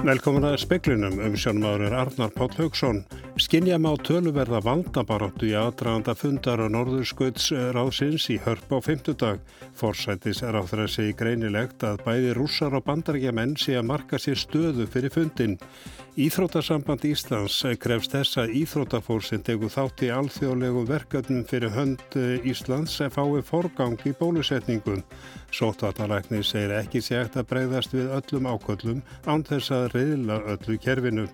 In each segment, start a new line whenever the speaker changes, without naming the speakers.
Velkomin að speklinum um sjónmaður Arnar Páll Haugsson. Skinnja má töluverða valdabaráttu í aðdraganda fundar á Norðurskauts ráðsins í hörp á fymtudag. Forsættis er á segja greinilegt að bæði rússar og bandarækja menn sé að marka sér stöðu fyrir fundin. Íþrótasamband Íslands krefst þess að Íþrótafórsin tegur þátt í alþjóðlegu verkefnum fyrir hönd Íslands að fái forgang í bólusetningum. Sótvartalækni segir ekki segt að breyðast við öllum áköllum án þess að reyðla öllu kerfinu.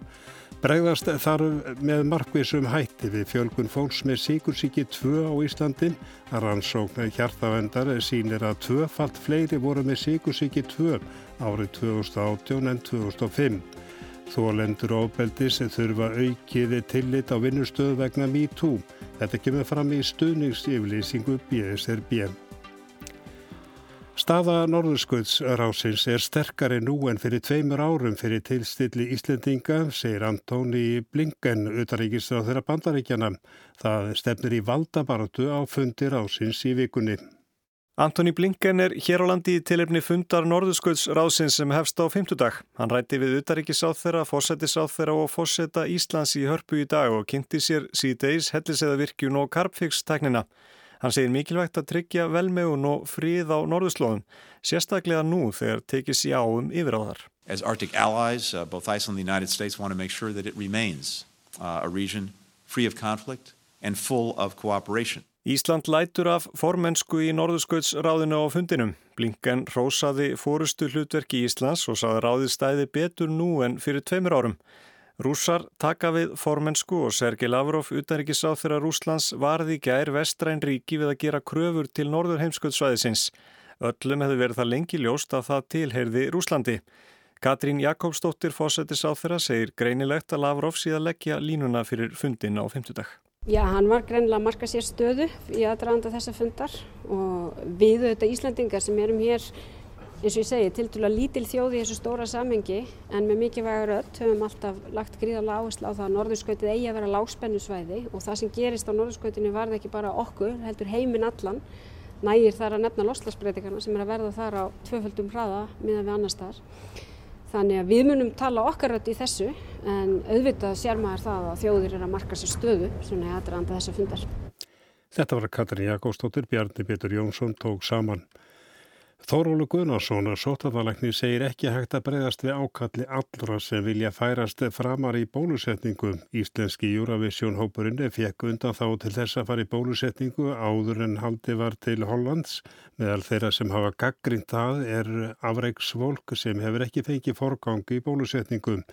Bregðast þarf með markvísum hætti við fjölgun fólks með síkursíki 2 á Íslandi. Rannsókn hjartavendar sínir að tvöfalt fleiri voru með síkursíki 2 árið 2018 en 2005. Þólendur ofbeldis þurfa aukið tillit á vinnustöðu vegna MeToo. Þetta kemur fram í stuðningsyflýsingu BSRB. Staða Norðurskautsrásins er sterkari nú en fyrir tveimur árum fyrir tilstilli Íslendinga, segir Antóni Blinken, utaríkistur á þeirra bandaríkjana. Það stefnir í valdabaratu á fundi rásins í vikunni.
Antoni Blinken er hér á landi í tilefni fundar Norðurskautsrásins sem hefst á fymtudag. Hann rætti við utaríkisáð þeirra, fósettisáð þeirra og fósetta Íslands í hörpu í dag og kynnti sér síðdeis, helliseðavirkjun og karpfix-teknina. Hann segir mikilvægt að tryggja velmegun og frið á norðurslóðum, sérstaklega nú þegar tekið sér á um yfiráðar.
As Arctic allies, uh, both Iceland and the United States want to make sure that it remains uh, a region free of conflict and full of cooperation.
Ísland lætur af formensku í norðurskautsráðinu á fundinum. Blinken rósaði fórustu hlutverki Íslands og saði ráðið stæði betur nú en fyrir tveimur árum. Rússar taka við formensku og Sergei Lavrov, utanrikiðsáð þeirra Rúslands, varði gær vestræn ríki við að gera kröfur til norður heimsköldsvæðisins. Öllum hefði verið það lengi ljóst að það tilheyrði Rúslandi. Katrín Jakobsdóttir, fósettisáð þeirra, segir greinilegt að Lavrov síðan leggja línuna fyrir fundin á 50 dag.
Já, hann var greinilega að marka sér stöðu í aðdraðanda þessa fundar og við auðvitað Íslandingar sem erum hér eins og ég segi, til dæla lítil þjóði í þessu stóra samengi en með mikið vægur öll höfum alltaf lagt gríðarlega áherslu á það að norðurskautið eigi að vera lágspennusvæði og það sem gerist á norðurskautinu varði ekki bara okkur, heldur heiminn allan nægir þar að nefna loslasbreytingarna sem er að verða þar á tvöföldum hraða miðan við annar staðar. Þannig að við munum tala okkar öll í þessu en auðvitað sér maður það að þjóðir er að marka sér stöðu svona í aðranda þessa fundar.
Þetta var Katrín Jakobsdóttir, Bjarni Betur Jónsson tók saman. Þórólu Gunnarsson að sótafalækni segir ekki hægt að breyðast við ákalli allra sem vilja færast framar í bólusetningu. Íslenski Eurovision hópurinn fekk undan þá til þess að fara í bólusetningu áður en haldi var til Hollands. Meðal þeirra sem hafa gaggrind það er afreiksvolk sem hefur ekki fengið forgangi í bólusetningu.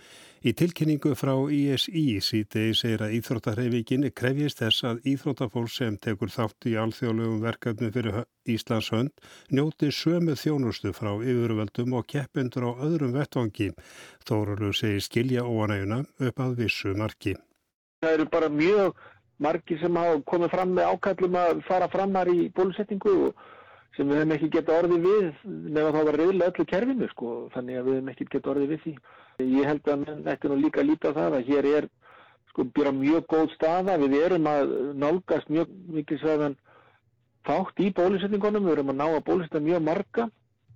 Í tilkynningu frá ISI síti segir að Íþróttarhefinginni krefjist þess að Íþróttafólk sem tekur þátt í alþjóðlegum verkefni fyrir Íslands hönd njóti sömu þjónustu frá yfirvöldum og keppendur á öðrum vettvangi. Þórulu segir skilja óanæguna upp að vissu marki.
Það eru bara mjög margi sem hafa komið fram með ákallum að fara framar í bólusetningu og sem við hefum ekki gett orðið við nefn að þá var reyðilega öllu kerfinu sko, þannig að við hefum ekki gett orðið við því. Ég held að þetta er nú líka lítið á það að hér er sko byrja mjög góð staða, við erum að nálgast mjög mikið sæðan þátt í bólusetningunum, við erum að ná að bólusetna mjög marga,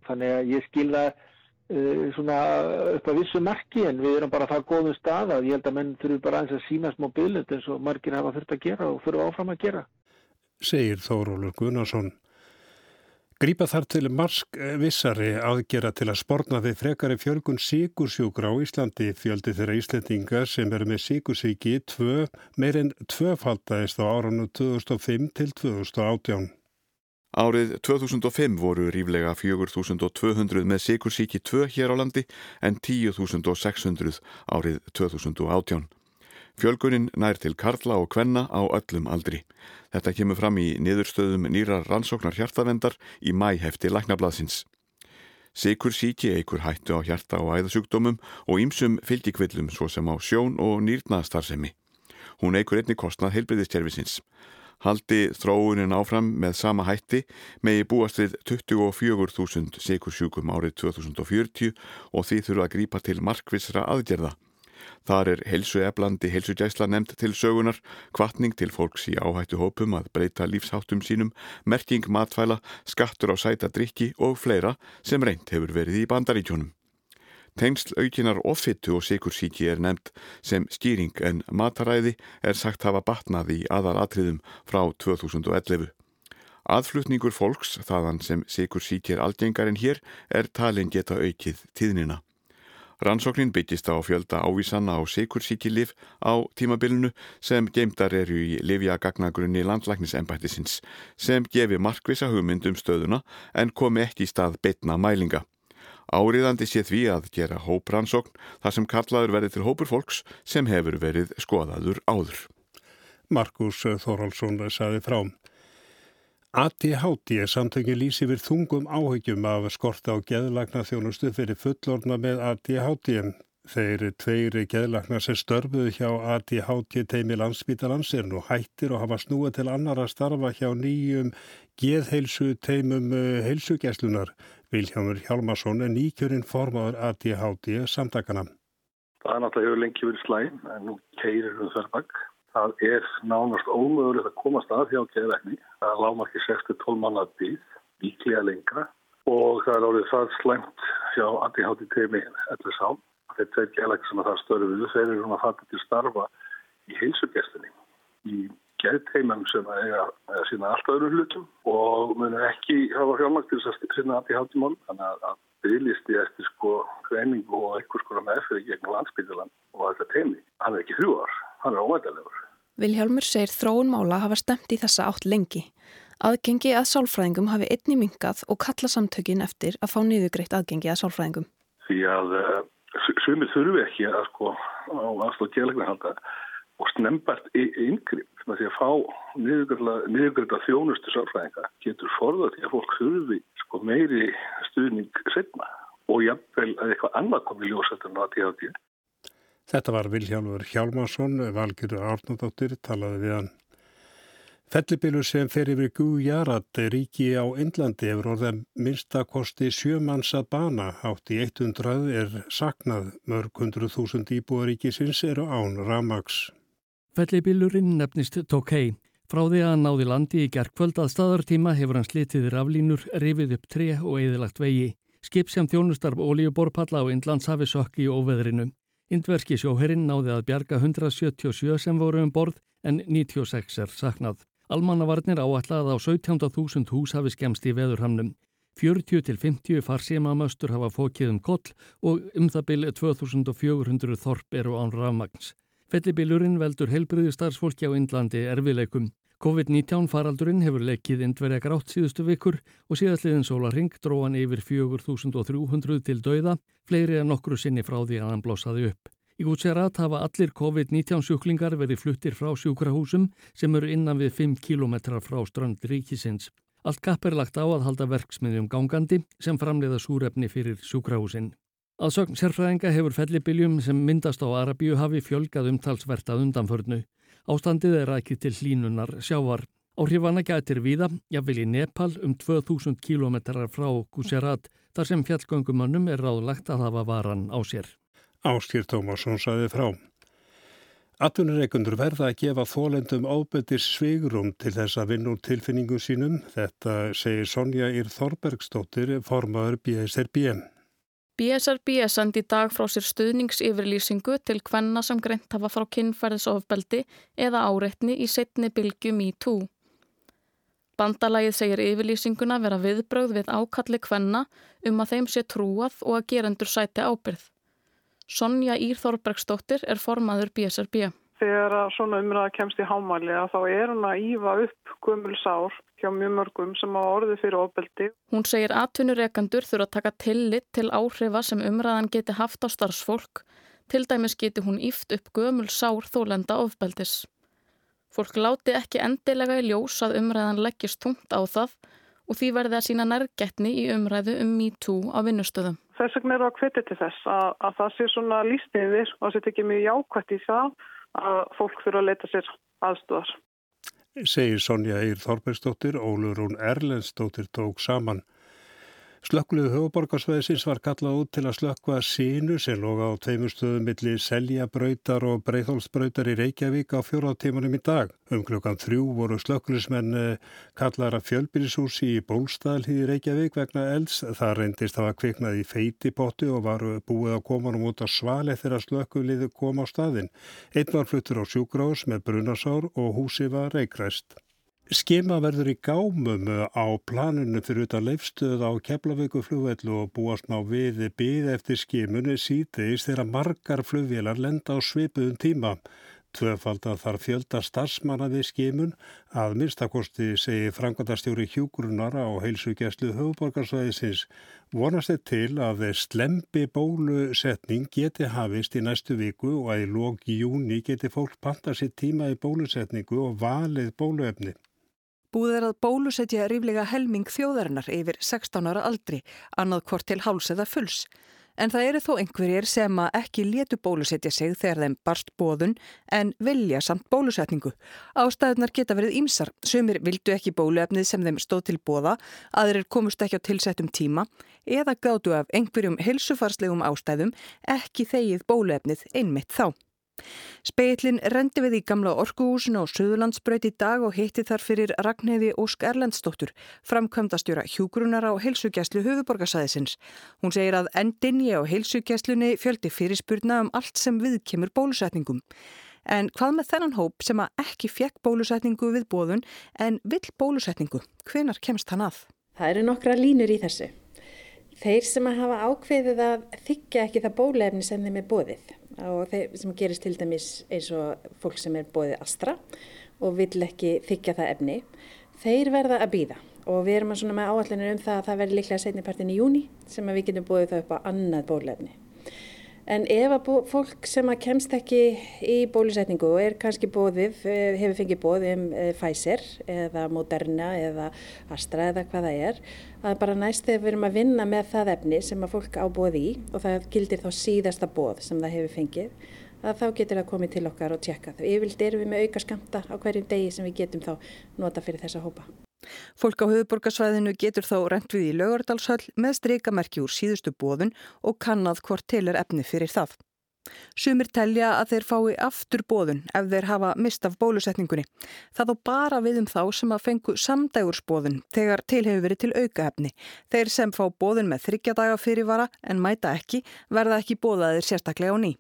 þannig að ég skilða uh, svona upp að vissu marki en við erum bara að það góðum stað að ég held að menn þurfu bara aðeins að sína smá bylund eins og margir hafa þurft að gera og þurfu áfram að gera.
Segir Þórólur Gunnarsson. Grípa þar til marsk vissari aðgera til að sporna við frekari fjölgun síkursjúkra á Íslandi fjöldi þeirra Íslandinga sem eru með síkursíki meirinn tvöfaldæðist á áranu 2005 til 2018.
Árið 2005 voru ríflega 4.200 með síkursíki 2 hér á landi en 10.600 árið 2018. Fjölgunin nær til karla og kvenna á öllum aldri. Þetta kemur fram í niðurstöðum nýra rannsóknar hjartavendar í mæhefti læknablaðsins. Sikur síki eikur hættu á hjarta og æðasjúkdómum og ýmsum fylgjikvillum svo sem á sjón og nýrnaðstarfsemi. Hún eikur einni kostnað heilbriðistjerfisins. Haldi þróunin áfram með sama hætti megi búast við 24.000 sikursjúkum árið 2040 og því þurfa að grípa til markvisra aðgerða. Þar er helsueflandi helsugæsla nefnd til sögunar, kvartning til fólks í áhættu hópum að breyta lífsháttum sínum, merking matfæla, skattur á sæta drikki og fleira sem reynd hefur verið í bandaríkjónum. Tengsl aukinar ofittu og sikursíki er nefnt sem skýring en mataræði er sagt hafa batnað í aðalatriðum frá 2011. Aðflutningur fólks, þaðan sem sikursíki er algengar en hér, er talin geta aukið tíðnina. Rannsóknin byggist á fjölda ávísanna á sikursíkilif á tímabilinu sem geimdar eru í livjagagnagrunni landlæknisembættisins sem gefi markvisa hugmynd um stöðuna en komi ekki í stað betna mælinga. Áriðandi sé því að gera hóprannsókn þar sem kallaður verið til hópur fólks sem hefur verið skoðaður áður.
Markus Þorálsson saði frám. ADHD samtöngin lýsi við þungum áhyggjum af skorta á geðlagna þjónustu fyrir fullorna með ADHD. Þeir tveiri geðlagna sem störfuðu hjá ADHD teimi landsbítalans er nú hættir og hafa snúið til annar að starfa hjá nýjum geðheilsu teimum eh, heilsugjæslunar. Viljámur Hjálmarsson er nýkjörinn formadur ADHD samtakana.
Það er náttúrulega hefur lengi verið slæm en nú keirir við þörrbakk það er nánast ómögulegt að komast að hjá geðrækni. Það er lámarki 6-12 manna býð, líklega lengra og það er árið það slæmt hjá ADHD teimi LSH. Þetta er geðrækni sem það störfið. Þeir eru svona fattið til starfa í heilsugestinni, í geðteimum sem eiga að sína allt öðru hlutum og munu ekki hafa fjármakt til þess að sína ADHD-mál. Þannig að bygglisti eftir sko greiningu og einhvers konar meðferði gegn landsbyggjaland og þetta teimi. Hann er ekki þrjú ár, hann er óættilegur.
Viljálmur segir þróun mála hafa stemt í þessa átt lengi. Aðgengi að sálfræðingum hafi einni mingað og kalla samtökin eftir að fá niðugreitt aðgengi að sálfræðingum.
Því að uh, sumir þurfu ekki að sko á aðstóð kjærleikna halda og snembart yngripp því að fá niðugreita þjónustu sálfræðinga getur forðað því að fólk þurfi sko meiri stuðning setna og jafnvel að eitthvað annað komi ljósættan á að tíða á tíða.
Þetta var Viljálfur Hjálmarsson, Valgjörður Árnadóttir, talaði við hann. Fellibilur sem fer yfir Gujarat ríki á Indlandi hefur orðið minnstakosti sjömanns að bana. Átt í 100 er saknað. Mörg hundru þúsund íbúaríkisins eru án Ramags.
Fellibilurinn nefnist Tokei. Frá því að hann náði landi í gerðkvöld að staðartíma hefur hann slitið raflínur, rifið upp tre og eðilagt vegi. Skip sem þjónustarf ólíuborpalla á Indlandshafi sökki í óveðrinu. Indverski sjóherinn náði að bjarga 177 sem voru um borð en 96 er saknað. Almannavarnir áallað á 17.000 hús hafi skemst í veðurhamnum. 40-50 farsímamöstur hafa fókið um koll og um það byrju 2400 þorp eru án rafmagns. Fellibilurinn veldur heilbriði starfsfólki á Indlandi erfileikum. COVID-19 faraldurinn hefur leikið indverja grátt síðustu vikur og síðastliðin sóla ring dróðan yfir 4300 til dauða, fleiri en nokkru sinni frá því að hann blósaði upp. Í Gujarat hafa allir COVID-19 sjúklingar verið fluttir frá sjúkrahúsum sem eru innan við 5 km frá strand ríkisins. Allt kapp er lagt á að halda verksmiðjum gangandi sem framleiða súrefni fyrir sjúkrahúsin. Aðsögn sérfræðinga hefur fellibiljum sem myndast á Arabíu hafi fjölgað umtalsvert að undanförnu. Ástandið er rækið til hlínunar sjávar. Áhrifana gætir viða, jáfnvel í Nepal um 2000 km frá Gujarat, þar sem fjallgöngumannum er ráðlagt að hafa varan á sér.
Áskýr Tómasson saði frá. Atvinnureikundur verða að gefa þólendum ábyrðis svigrum til þess að vinna úr tilfinningu sínum. Þetta segir Sonja Ír Þorbergstóttir, formaður BSRB.
BSRB sendi í dag frá sér stuðningsyfirlýsingu til hvenna sem greint hafa frá kinnferðisofbeldi eða áreitni í setni bylgu MeToo. Bandalagið segir yfirlýsinguna vera viðbröð við ákalli hvenna um að þeim sé trúað og að gerendur sæti ábyrð. Sonja Írþórbergsdóttir er formaður BSRB.
Þegar svona umræða kemst í hámæli að þá er hún að ífa upp gömul sár hjá mjög mörgum sem á orði fyrir ofbeldi.
Hún segir atvinnureikandur þurfa að taka tillit til áhrifa sem umræðan geti haft á starfsfólk. Til dæmis geti hún íft upp gömul sár þólenda ofbeldis. Fólk láti ekki endilega í ljós að umræðan leggist tungt á það og því verði að sína nærgetni í umræðu um MeToo á vinnustöðum.
Þess vegna eru að hveti til þess að, að það sé svona lísniðir og það sé ekki mjög jákvæmt í það að fólk þurfa að leita sér aðstúðar
segir Sonja Eir Þorbergsdóttir, Ólurún Erlendsdóttir tók saman. Slökkluðu höfuborgarsvæðisins var kallað út til að slökkva sínu sem loga á tveimustöðum millir Seljabrautar og Breitholtsbrautar í Reykjavík á fjóraðtímanum í dag. Um klukkan þrjú voru slökklusmenn eh, kallar að fjölbyrjishúsi í Bólstaðalhið í Reykjavík vegna elds. Það reyndist að var kviknað í feitipottu og var búið að koma um út á svali þegar slökkuliðu kom á staðin. Einn var fluttur á sjúgrás með brunasár og húsi var reykræst. Skema verður í gámum á planinu fyrir utan leifstöð á Keflavíku flugvellu og búast ná við byð eftir skemunni síðdeis þegar margar flugvélar lenda á svipuðum tíma. Tvöfald að þar fjölda starfsmanna við skemun að minnstakosti segi frangandastjóri hjúgrunar á heilsugjæslu höfuborgarsvæðisins. Vonast er til að slempi bólusetning geti hafist í næstu viku og að í lóki júni geti fólk panta sér tíma í bólusetningu og valið bóluefni.
Búið er að bólusetja ríflega helming þjóðarinnar yfir 16 ára aldri, annað hvort til háls eða fulls. En það eru þó einhverjir sem að ekki letu bólusetja sig þegar þeim barst bóðun en vilja samt bólusetningu. Ástæðunar geta verið ímsar. Sumir vildu ekki bóluefnið sem þeim stóð til bóða, aðrir komust ekki á tilsettum tíma eða gáttu af einhverjum helsufarslegum ástæðum ekki þegið bóluefnið einmitt þá. Speillin rendi við í gamla orkuhúsinu á Suðurlandsbröð í dag og hitti þar fyrir Ragnheði Ósk Erlendstóttur, framkvæmdastjóra hjúgrunar á heilsugjæslu höfuborgarsæðisins. Hún segir að endinni á heilsugjæslunni fjöldi fyrirspurna um allt sem við kemur bólusetningum. En hvað með þennan hóp sem að ekki fekk bólusetningu við bóðun en vill bólusetningu? Hvenar kemst hann að?
Það eru nokkra línur í þessu. Þeir sem að hafa ákveðið að þykja ekki það bólefni sem þeim er bóðið og þeir sem gerist til dæmis eins og fólk sem er bóðið astra og vill ekki þykja það efni, þeir verða að býða og við erum með áallinir um það að það verður líklega setnipartin í júni sem við getum bóðið það upp á annað bólefni. En ef að fólk sem að kemst ekki í bólusetningu og er kannski bóðið, eh, hefur fengið bóðið um eh, Pfizer eða Moderna eða Astra eða hvað það er, að bara næst þegar við erum að vinna með það efni sem að fólk á bóði í og það gildir þá síðasta bóð sem það hefur fengið, að þá getur það komið til okkar og tjekka. Yfirlt erum við með auka skamta á hverjum degi sem við getum þá nota fyrir þessa hópa.
Fólk á höfuborgarsvæðinu getur þá rent við í lögardalshöll með streikamerki úr síðustu bóðun og kannad hvort til er efni fyrir það. Sumir telja að þeir fái aftur bóðun ef þeir hafa mist af bólusetningunni. Það á bara við um þá sem að fengu samdægursbóðun þegar til hefur verið til aukaefni. Þeir sem fá bóðun með þryggjadaga fyrirvara en mæta ekki verða ekki bóðaðir sérstaklega á ný.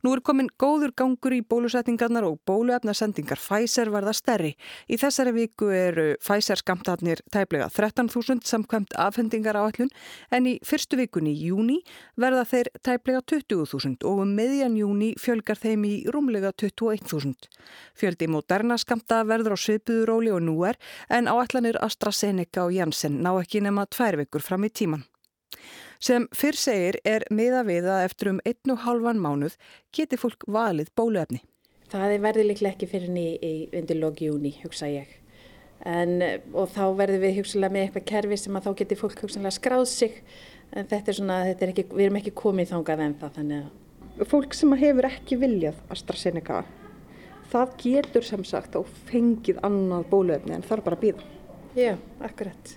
Nú er komin góður gangur í bólusetningarnar og bóluefnasendingar Pfizer verða stærri. Í þessari viku eru Pfizer skamtarnir tæplega 13.000 samkvæmt afhendingar á allun en í fyrstu vikunni í júni verða þeir tæplega 20.000 og um meðjan júni fjölgar þeim í rúmlega 21.000. Fjöldi moderna skamta verður á svipuðuróli og nú er en áallanir AstraZeneca og Janssen ná ekki nema tvær vikur fram í tíman. Sem fyrr segir er miða við að eftir um einn og halvan mánuð geti fólk valið bóluefni.
Það verður líklega ekki fyrir ný í undirlógi júni, hugsa ég. En, og þá verður við hugsalega með eitthvað kerfi sem að þá geti fólk hugsalega skráð sig. En þetta er svona, þetta er ekki, við erum ekki komið þángað en það þannig að...
Fólk sem hefur ekki viljað AstraZeneca, það getur sem sagt á fengið annað bóluefni en þarf bara að býða.
Já, akkurat.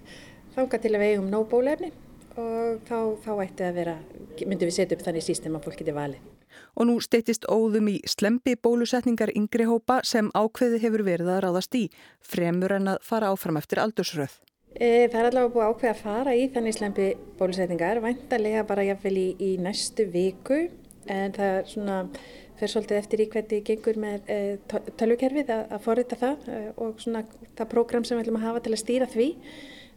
Þángað til að við eigum nóg bóluefni og þá, þá ætti að vera, myndum við setja upp þannig sístem að fólk geti valið.
Og nú steytist óðum í slempi bólusetningar yngri hópa sem ákveði hefur verið að ráðast í, fremur en að fara áfram eftir aldursröð.
E, það er allavega búið ákveð að fara í þannig slempi bólusetningar, væntalega bara jáfnvel í, í næstu viku, en það er svona, fer svolítið eftir í hvernig gengur með e, tölvukerfið að, að forrita það e, og svona það prógram sem við ætlum að hafa til að stýra því.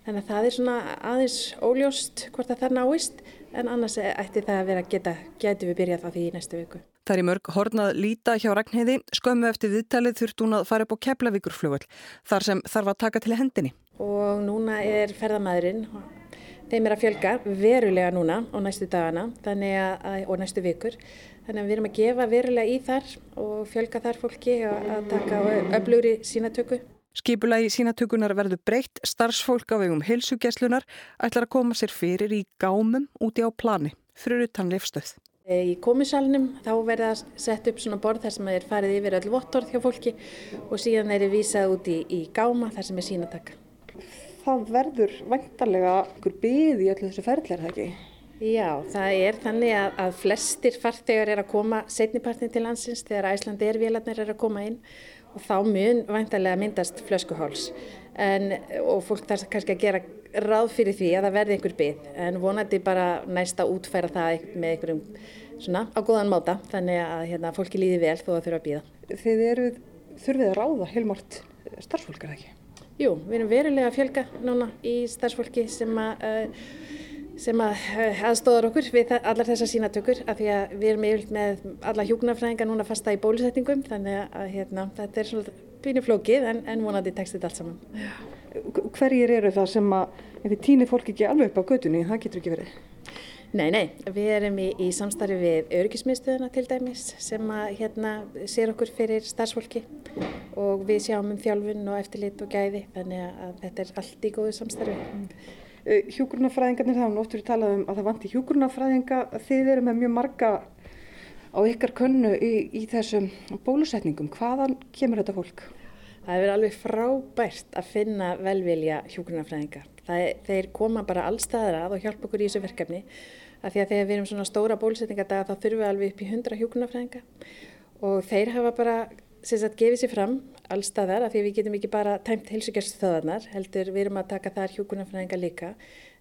Þannig að það er svona aðeins óljóst hvort að það náist en annars ætti það að vera geta, getur við byrjað á því í næstu viku.
Það er í mörg hornað líta hjá Ragnheiði, skömmu eftir viðtalið þurft hún að fara upp á Keflavíkurflugvöld þar sem þarf að taka til hendinni.
Og núna er ferðamæðurinn, þeim er að fjölga verulega núna og næstu dagana að, og næstu vikur. Þannig að við erum að gefa verulega í þar og fjölga þar fólki að taka öflugri sínatöku.
Skipulagi sínatökunar verður breytt, starfsfólk á vegum heilsugjæslunar ætlar að koma sér fyrir í gámum úti á plani fyrir utan lifstöð.
Í komisalunum þá verða sett upp svona borð þar sem er farið yfir öll vottorð hjá fólki og síðan er það vísað út í, í gáma þar sem er sínataka.
það verður vantarlega einhver byð í öllu þessu ferðlega, er það ekki?
Já, það er þannig að, að flestir fartegar er að koma setnipartin til landsins þegar Æslandi er vélarnir er að koma inn og þá mun vantarlega myndast flöskuháls en, og fólk þarf kannski að gera ráð fyrir því að það verði einhver byggð en vonandi bara næsta útfæra það með einhverjum svona á góðan máta þannig að hérna, fólki líði vel þó að þurfa að býða.
Þið eru þurfið að ráða heilmort starfsfólk, er það ekki?
Jú, við erum verulega að fjölga núna í starfsfólki sem að uh, sem að eh, aðstóðar okkur við allar þessar sínatökur af því að við erum yfirlt með alla hjúknarfræðinga núna fasta í bólusetningum þannig að hérna, þetta er svona pínu flókið en, en vonandi tekst þetta allt saman.
Hverjir eru það sem að ef þið týnir fólk ekki alveg upp á gödunni, það getur ekki verið?
Nei, nei, við erum í, í samstarfi við örgismiðstöðuna til dæmis sem að hérna sér okkur fyrir starfsfólki og við sjáum um þjálfun og eftirlit og gæði þannig að þetta er allt í góðu samstarfi.
Eh, hjúgrunafræðingarnir, það er náttúrulega talað um að það vanti hjúgrunafræðinga, þið eru með mjög marga á ykkar könnu í, í þessum bólusetningum. Hvaðan kemur þetta fólk?
Það hefur alveg frábært að finna velvilja hjúgrunafræðinga. Þeir koma bara allstaðar að og hjálpa okkur í þessu verkefni. Af því að þegar við erum svona stóra bólusetningardaga þá þurfum við alveg upp í 100 hjúgrunafræðinga og þeir hafa bara sagt gefið sér fram allstaðar af því við getum ekki bara tæmt heilsugjast þöðarnar, heldur við erum að taka þar hjúkunarfræðinga líka.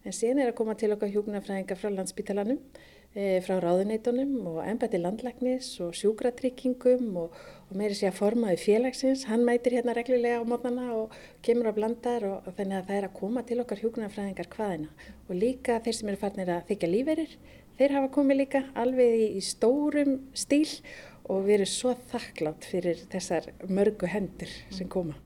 En síðan er að koma til okkar hjúkunarfræðinga frá landsbítalanum, e, frá ráðuneitunum og ennbætti landlæknis og sjúkratryggingum og, og meiri sé að formaði félagsins, hann mætir hérna reglulega á mótnana og kemur á blandar og, og þannig að það er að koma til okkar hjúkunarfræðingar hvaðina og líka þeir sem eru farnir að þykja líferir, þeir hafa komið líka alveg í, í stórum stíl og erum svo þakklátt fyrir þessar mörgu hendur sem koma.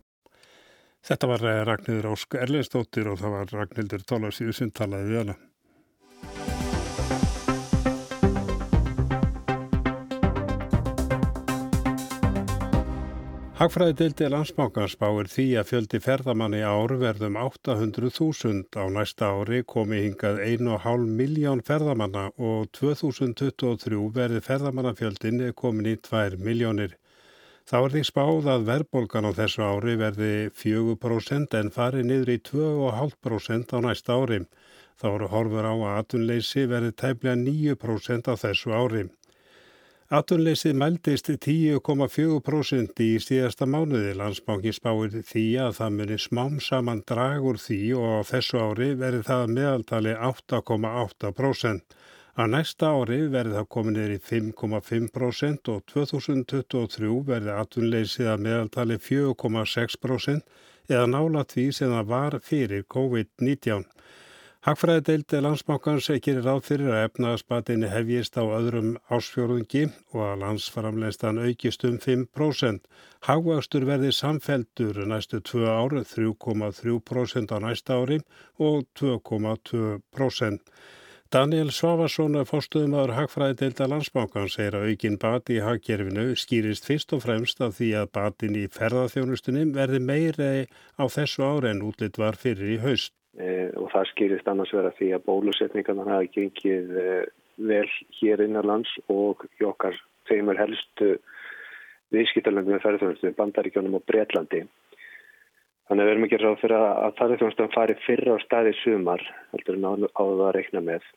Þetta var eh, Ragnhildur Ósk Erlinsdóttir og það var Ragnhildur Tólarsíðu sem talaði við hana. Hagfræði deildi landsmákans spáir því að fjöldi ferðamanni ár verðum 800.000 á næsta ári komi hingað 1,5 miljón ferðamanna og 2023 verði ferðamannafjöldin komin í 2 miljónir. Þá er því spáð að verðbólgan á þessu ári verði 4% en fari niður í 2,5% á næsta ári. Þá eru horfur á að atunleysi verði tæplega 9% á þessu ári. Atunleysið mældist 10,4% í síðasta mánuði. Landsbankin spáir því að það muni smám saman dragur því og á þessu ári verði það meðaltali 8,8%. Að næsta ári verði það komin er í 5,5% og 2023 verði atunleysið að meðaltali 4,6% eða nála því sem það var fyrir COVID-19. Hagfræði deildi landsmákans gerir ráð fyrir að efnaðaspatinni hefjist á öðrum ásfjörðungi og að landsframlegstan aukist um 5%. Hagvagstur verði samfeldur næstu tvö ári, 3,3% á næsta ári og 2,2%. Daniel Svavarsson, fórstuðumadur Hagfræði deilda landsmákans, segir að aukin bati í haggerfinu skýrist fyrst og fremst af því að batin í ferðarþjónustunum verði meiri á þessu ári en útlitt var fyrir í haust.
Eh, og það skýrist annars vera því að bólusetningarna hafi gengið eh, vel hér innanlands og í okkar þeimur helstu viðskiptalöndum með ferðarþjónustum, Bandaríkjónum og Breitlandi. Þannig að við erum ekki ráð fyrir að ferðarþjónustum fari fyrra á staði sumar, heldur en áður að reikna með.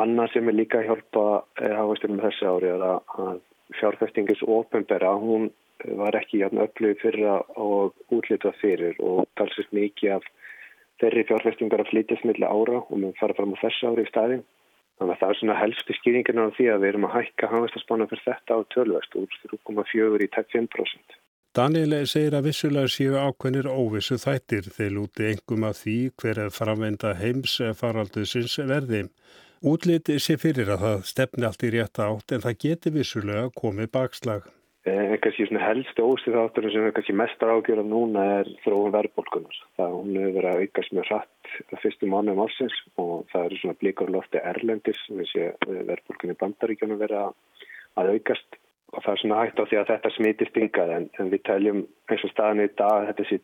Annað sem er líka að hjálpa hafastunum þessi ári er að fjárfestingis ofinbera, hún var ekki játn öllu fyrra og útlitað fyrir og talsist mikið af þeirri fjárfestingar að flytjast millir ára og við fara fram á þessu ári í staðin. Þannig að það er svona helstu skýringina á því að við erum að hækka hafastaspanna fyrir þetta á tölvest úr 3,4 í 5%.
Daniel segir að vissulega séu ákveðnir óvissu þættir þeir lúti engum að því hver er framvenda heims faraldusins verði. Útliti sé fyrir að það stefni allt í rétt átt en það geti vissulega komið bakslag.
En eh, kannski svona helst ósið þátturinn sem er kannski mestar ágjörða núna er þróun verðbólkunar. Það hún hefur verið að aukast mjög hratt það fyrstu mánu um ásins og það eru svona blíkar lofti erlendis við sé verðbólkunni bandaríkjónu verið að aukast og það er svona hægt á því að þetta smitist yngað en, en við teljum eins og staðin í dag þetta sé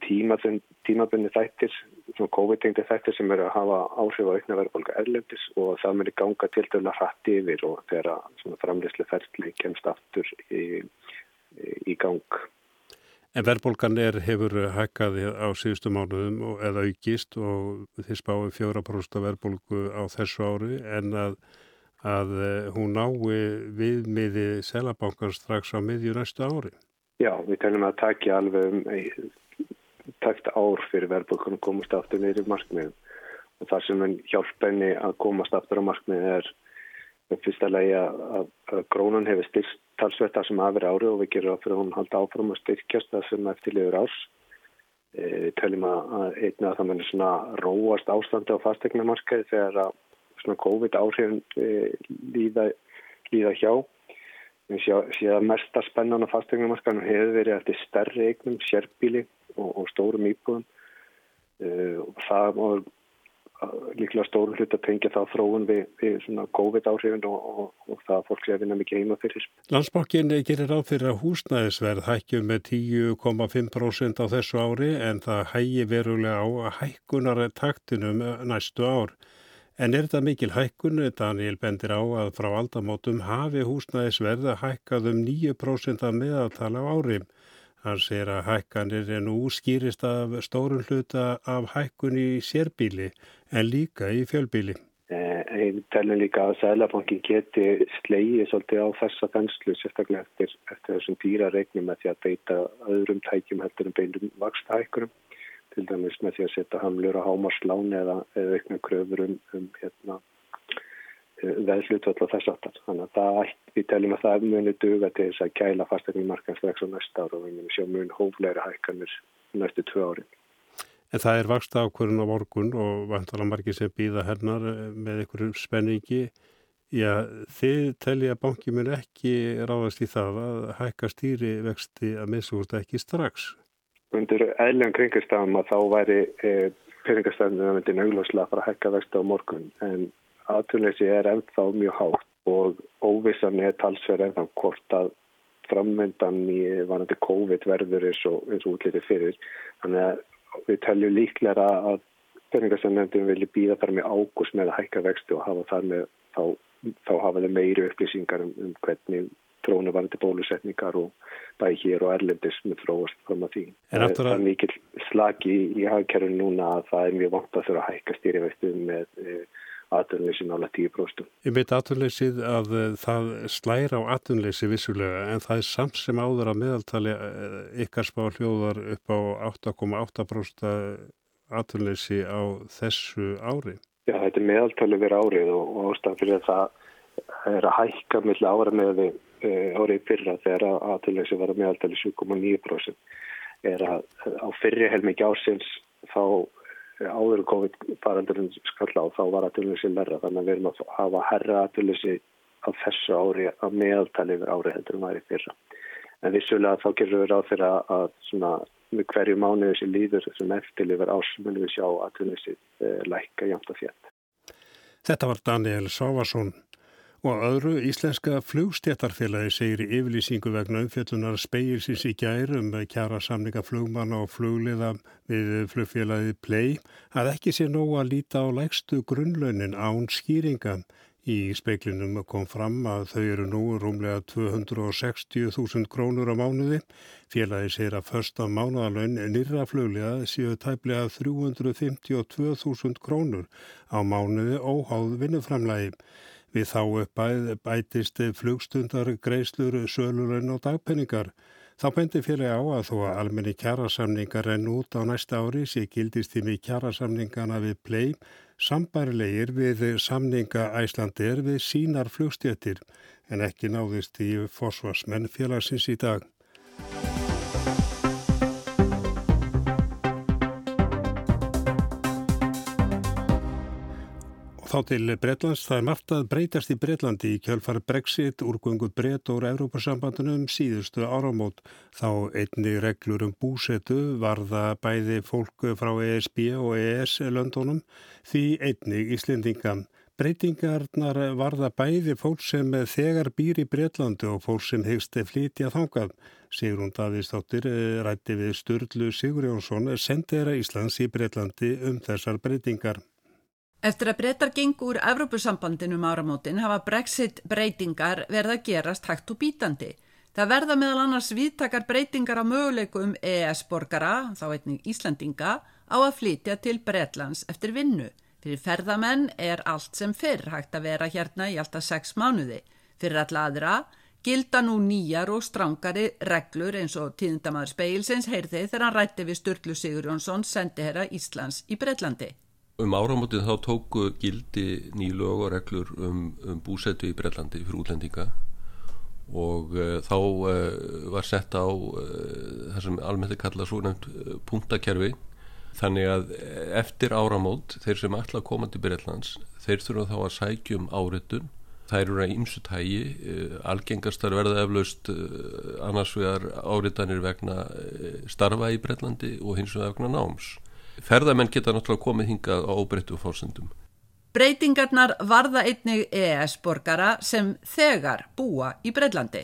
tímabunni þættir, svona COVID-19 þættir sem eru að hafa áhrif á aukna verðbólka erlendis og það myndir ganga til dæla hratt yfir og þegar framleyslu ferðli kemst aftur í í gang.
En verðbólgan er hefur hækkaði á síðustu mánuðum og, eða aukist og þið spáðu 4% verðbólgu á þessu ári en að, að eh, hún nái viðmiði selabankar strax á miðju næstu ári.
Já, við telum að takja alveg um takt ár fyrir verðbólgan að komast aftur neyri markmiðum og það sem hjálp henni að komast aftur á markmiðin er fyrsta lagi að, grónan hefur styrst talsvett það sem aðver ári og við gerum það fyrir að hún halda áfram að styrkjast það sem eftirliður árs. E, við töljum að einna að það munir svona róast ástandi á fastegnamarkaði þegar að svona COVID áhrifin e, líða, líða hjá. Við séum að mesta spennan á fastegnamarkaðinu hefur verið eftir stærri eignum, sérbíli og, og stórum íbúðum. E, og það var líklega stóru hlut að tengja það þróun við, við svona COVID áhrifin og, og, og það að fólk sé að vinna mikið heima fyrir.
Landsbókin gerir ráð fyrir að húsnæðisverð hækju með 10,5% á þessu ári en það hægi verulega á að hækkunar taktinum næstu ár. En er þetta mikil hækkun? Daniel bendir á að frá aldamótum hafi húsnæðisverð að hækkað um 9% af meðaltala á árim. Hann segir að hækkanir er nú skýrist af stórun hluta af hækkun í sérbíli en líka í fjölbíli.
Eh, telum líka að Sælabankin geti slegið svolítið á þessa þenslu sérstaklega eftir, eftir þessum dýra regnum með því að beita öðrum tækjum heldur en beinum vaksta hækkurum til dæmis með því að setja hamlur á hámarslán eða, aukna kröfur um, um hérna, veðslutvöld og þess aftar. Þannig að það, við teljum að það muni duga til þess að kæla fastegni markans strax á næsta ára og við munum sjá mun hóflegri hækkanir næstu tvö ári.
En það er vaksta ákvörðun á morgun og vantala margir sem býða hernar eh, með einhverjum spenningi. Já, þið telja að banki mun ekki ráðast í það að hækka stýri vexti að minnst ekki strax.
Undir eðlega kringastafum að þá væri eh, peningastafnum að myndi nögláslega að fara að hækka vexti á morgun en aðtunleysi er ennþá mjög hátt og óvissan er talsverð ennþá hvort að framvendan í vanandi COVID verður eins og, og útlítið fyrir. Þannig að við teljum líklega að peningarsamnefndum vilja býða þar með ágúst með að hækka vextu og hafa þar með þá, þá hafa þau meiri upplýsingar um, um hvernig trónavarandi bólusetningar og bæði hér og erlendis með þróast fram að því. Það er mikil slagi í, hagkerfinu núna að það er mjög vant að þurfa að hækka stýrivextu með e, aðtunleysi nála 10%.
Ég veit aðtunleysið að það slæra á aðtunleysi vissulega en það er samt sem áður að meðaltali eh, ykkar spá hljóðar upp á 8,8% aðtunleysi á þessu ári.
Já, þetta er meðaltali verið árið og, og ástæðan fyrir að það er að hækka millir ára með eh, árið fyrra þegar aðtunleysi var að meðaltali 7,9% er að á fyrri helmingi ársins þá áður COVID farandurinn skalla og þá var aðtölusi merra þannig að við erum að hafa herra aðtölusi á þessu ári að meðaltali yfir ári heldur um aðri fyrra. En vissulega þá gerur við ráð fyrir að svona hverju mánuðu sem líður sem eftirlifur ásmunum við sjá aðtölusi eh, lækka jæmt og fjett.
Þetta var Daniel Sávarsson. Og öðru íslenska flugstjættarfélagi segir í yfirlýsingu vegna umfjöllunar speilsins í gærum með kjara samninga flugmanna og flugliða við flugfélagið Play að ekki sé nóg að líta á lægstu grunnlaunin án skýringa. Í speiklinum kom fram að þau eru nú rúmlega 260.000 krónur á mánuði. Félagi segir að första mánuðalögn nýra flugliða séu tæplega 352.000 krónur á mánuði óháð vinnuframlægi. Við þá uppæð bætist flugstundar, greislur, sölurinn og dagpenningar. Þá bendi fyrir á að þó að almenni kjærasamningar renn út á næsta ári sé gildist í mig kjærasamningana við plei sambarilegir við samninga æslandir við sínar flugstjötir en ekki náðist í fósvarsmenn félagsins í dag. Þá til Breitlands, það er margt að breytast í Breitlandi í kjölfar Brexit, úrgöngu breyt og Európa-sambandunum síðustu áramót. Þá einni reglur um búsetu varða bæði fólk frá ESB og ES-löndunum því einni Íslendinga. Breytingarnar varða bæði fólk sem þegar býr í Breitlandi og fólk sem hegst flytja þángað. Sigrun Davíðsdóttir rætti við Sturlu Sigur Jónsson, sendera Íslands í Breitlandi um þessar breytingar.
Eftir að breytar gengur úr Evrópusambandinum áramótin hafa brexit breytingar verða gerast hægt og bítandi. Það verða meðal annars viðtakar breytingar á möguleikum EES-borgara, þá einnig Íslandinga, á að flytja til Bretlands eftir vinnu. Fyrir ferðamenn er allt sem fyrr hægt að vera hérna í alltaf sex mánuði. Fyrir alla aðra gilda nú nýjar og strángari reglur eins og tíðindamaður speilsins heyrði þegar hann rætti við Sturlu Sigur Jónsson sendiherra Íslands í Bretlandi.
Um áramótið þá tóku gildi nýlög og reglur um, um búsetu í Bretlandi fyrir útlendinga og uh, þá uh, var sett á uh, það sem almennt er kallað svo nefnt punktakerfi. Þannig að eftir áramót þeir sem ætla að koma til Breitlands þeir þurfa þá að sækjum áritun. Þær eru að ímsu tægi algengastar verða eflaust annars vegar áritanir vegna starfa í Breitlandi og hins vegar vegna náms ferðamenn geta náttúrulega komið hingað á óbreyttu fórsendum
Breytingarnar varða einnig EES-borgara sem þegar búa í Breitlandi.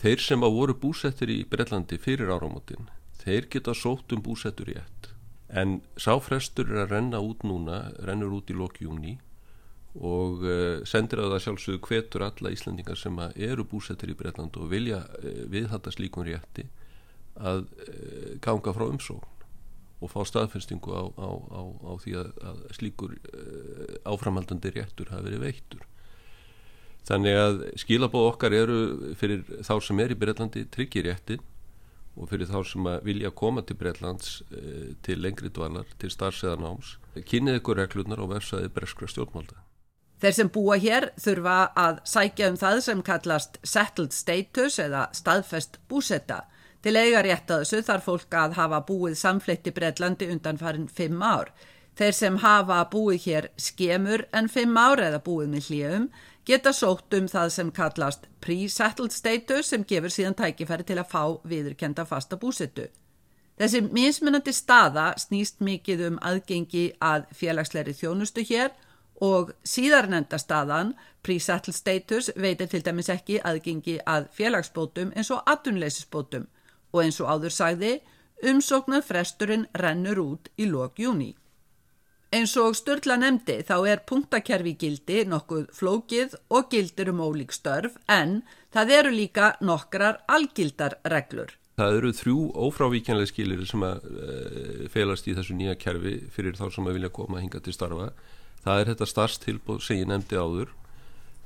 Þeir sem að voru búsettir í Breitlandi fyrir áramótin, þeir geta sótt um búsettur í ett. En sáfrestur er að renna út núna, rennur út í lokjúni og uh, sendir að það sjálfsögðu hvetur alla Íslandingar sem eru búsettir í Breitland og vilja uh, viðhalda slíkum rétti að uh, ganga frá umsókn og fá staðfestingu á, á, á, á því að, að slíkur uh, áframhaldandi réttur hafi verið veittur. Þannig að skilabóð okkar eru fyrir þá sem er í Breitlandi tryggir réttin og fyrir þá sem vilja koma til Breitlands uh, til lengri dvalar, til starfseðanáms, kynnið ykkur reglunar og vefsaði breskra stjórnmálda.
Þeir sem búa hér þurfa að sækja um það sem kallast settled status eða staðfest búsetta Til eiga rétt að þessu þarf fólk að hafa búið samflitt í Breitlandi undan farin fimm ár. Þeir sem hafa búið hér skemur en fimm ár eða búið með hljöfum geta sótt um það sem kallast pre-settled status sem gefur síðan tækifæri til að fá viðurkenda fasta búsettu. Þessi mismunandi staða snýst mikið um aðgengi að félagsleiri þjónustu hér og síðarnenda staðan, pre-settled status, veitir til dæmis ekki aðgengi að félagsbótum eins og atunleysisbótum og eins og áður sagði, umsóknar fresturinn rennur út í lok júni. Eins og Sturla nefndi þá er punktakerfi gildi nokkuð flókið og gildir um ólík störf en það eru líka nokkrar algildar reglur.
Það eru þrjú ófrávíkjanlega skilir sem að e, felast í þessu nýja kerfi fyrir þá sem að vilja koma að hinga til starfa. Það er þetta starfstilbóð sem ég nefndi áður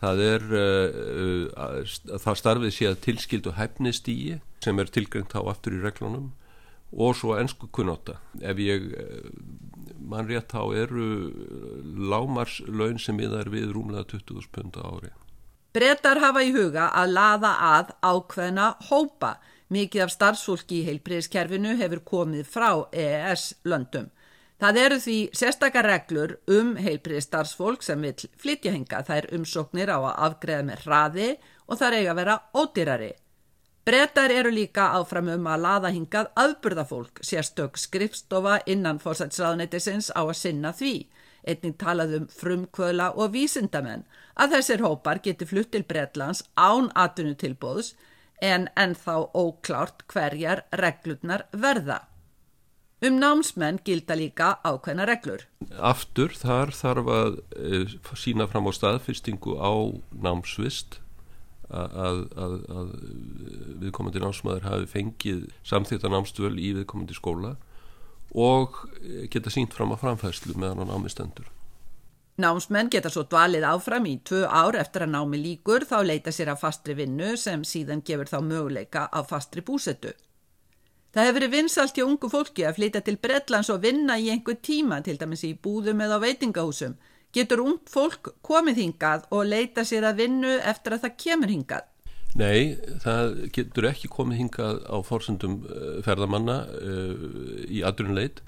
það er uh, uh, það starfið sé að tilskildu hæfnistíi sem er tilgrengt á aftur í reglunum og svo ennsku kunnóta ef ég uh, mann rétt á eru lámarslaun sem miðar við rúmlega 20.000 pund á ári.
Brettar hafa í huga að laða að ákveðna hópa. Mikið af starfsfólki í heilbreyðskerfinu hefur komið frá EES löndum Það eru því sérstakar reglur um heilbriði starfsfólk sem vil flytja hinga. Er umsóknir á að afgreða með hraði og það eiga að vera ódýrari. Brettar eru líka áfram um að laða hingað aðburðafólk, sérstök skrifstofa innan fórsætsraðnættisins á að sinna því. Einning talað um frumkvöla og vísindamenn að þessir hópar geti flutt til Bretlands án atvinnutilbóðs en ennþá óklárt hverjar reglurnar verða. Um námsmenn gilda líka ákveðna reglur.
Aftur þar þarf að e, sína fram á staðfyrstingu á námsvist að, að, að viðkomandi námsmaður hafi fengið samþýtta námstöl í viðkomandi skóla og geta sínt fram á framfæslu meðan á námistendur.
Námsmenn geta svo dvalið áfram í tvö ár eftir að námi líkur þá leita sér að fastri vinnu sem síðan gefur þá möguleika á fastri búsettu. Það hefur verið vinsalt hjá ungu fólki að flytja til Bretlands og vinna í einhver tíma, til dæmis í búðum eða veitingahúsum. Getur ungt fólk komið hingað og leita sér að vinnu eftir að það kemur hingað?
Nei, það getur ekki komið hingað á fórsendum eh, ferðamanna uh, í adrunleit.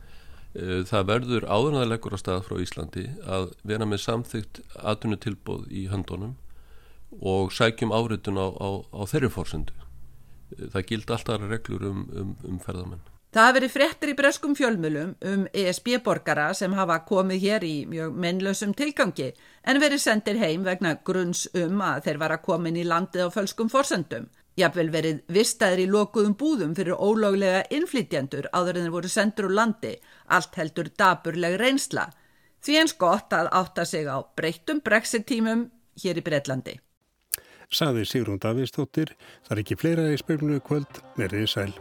Uh, það verður áðurnaðarlegur á stað frá Íslandi að vera með samþygt adrunutilbóð í höndunum og sækjum áritun á, á, á þeirri fórsendu það gild alltaf reglur um, um, um ferðamenn.
Það hafi verið frettir í breskum fjölmjölum um ESB-borgara sem hafa komið hér í mjög mennlausum tilgangi en verið sendir heim vegna grunns um að þeir var að koma inn í landið á fölskum forsendum. Jafnvel verið vistaðir í lokuðum búðum fyrir ólöglega innflytjendur áður en þeir voru sendur úr landi, allt heldur daburleg reynsla. Því eins gott að átta sig á breyttum brexit tímum hér í Breitlandi.
Saði Sigrun Davíðsdóttir. Það er ekki fleira í speilinu kvöld, verðið sæl.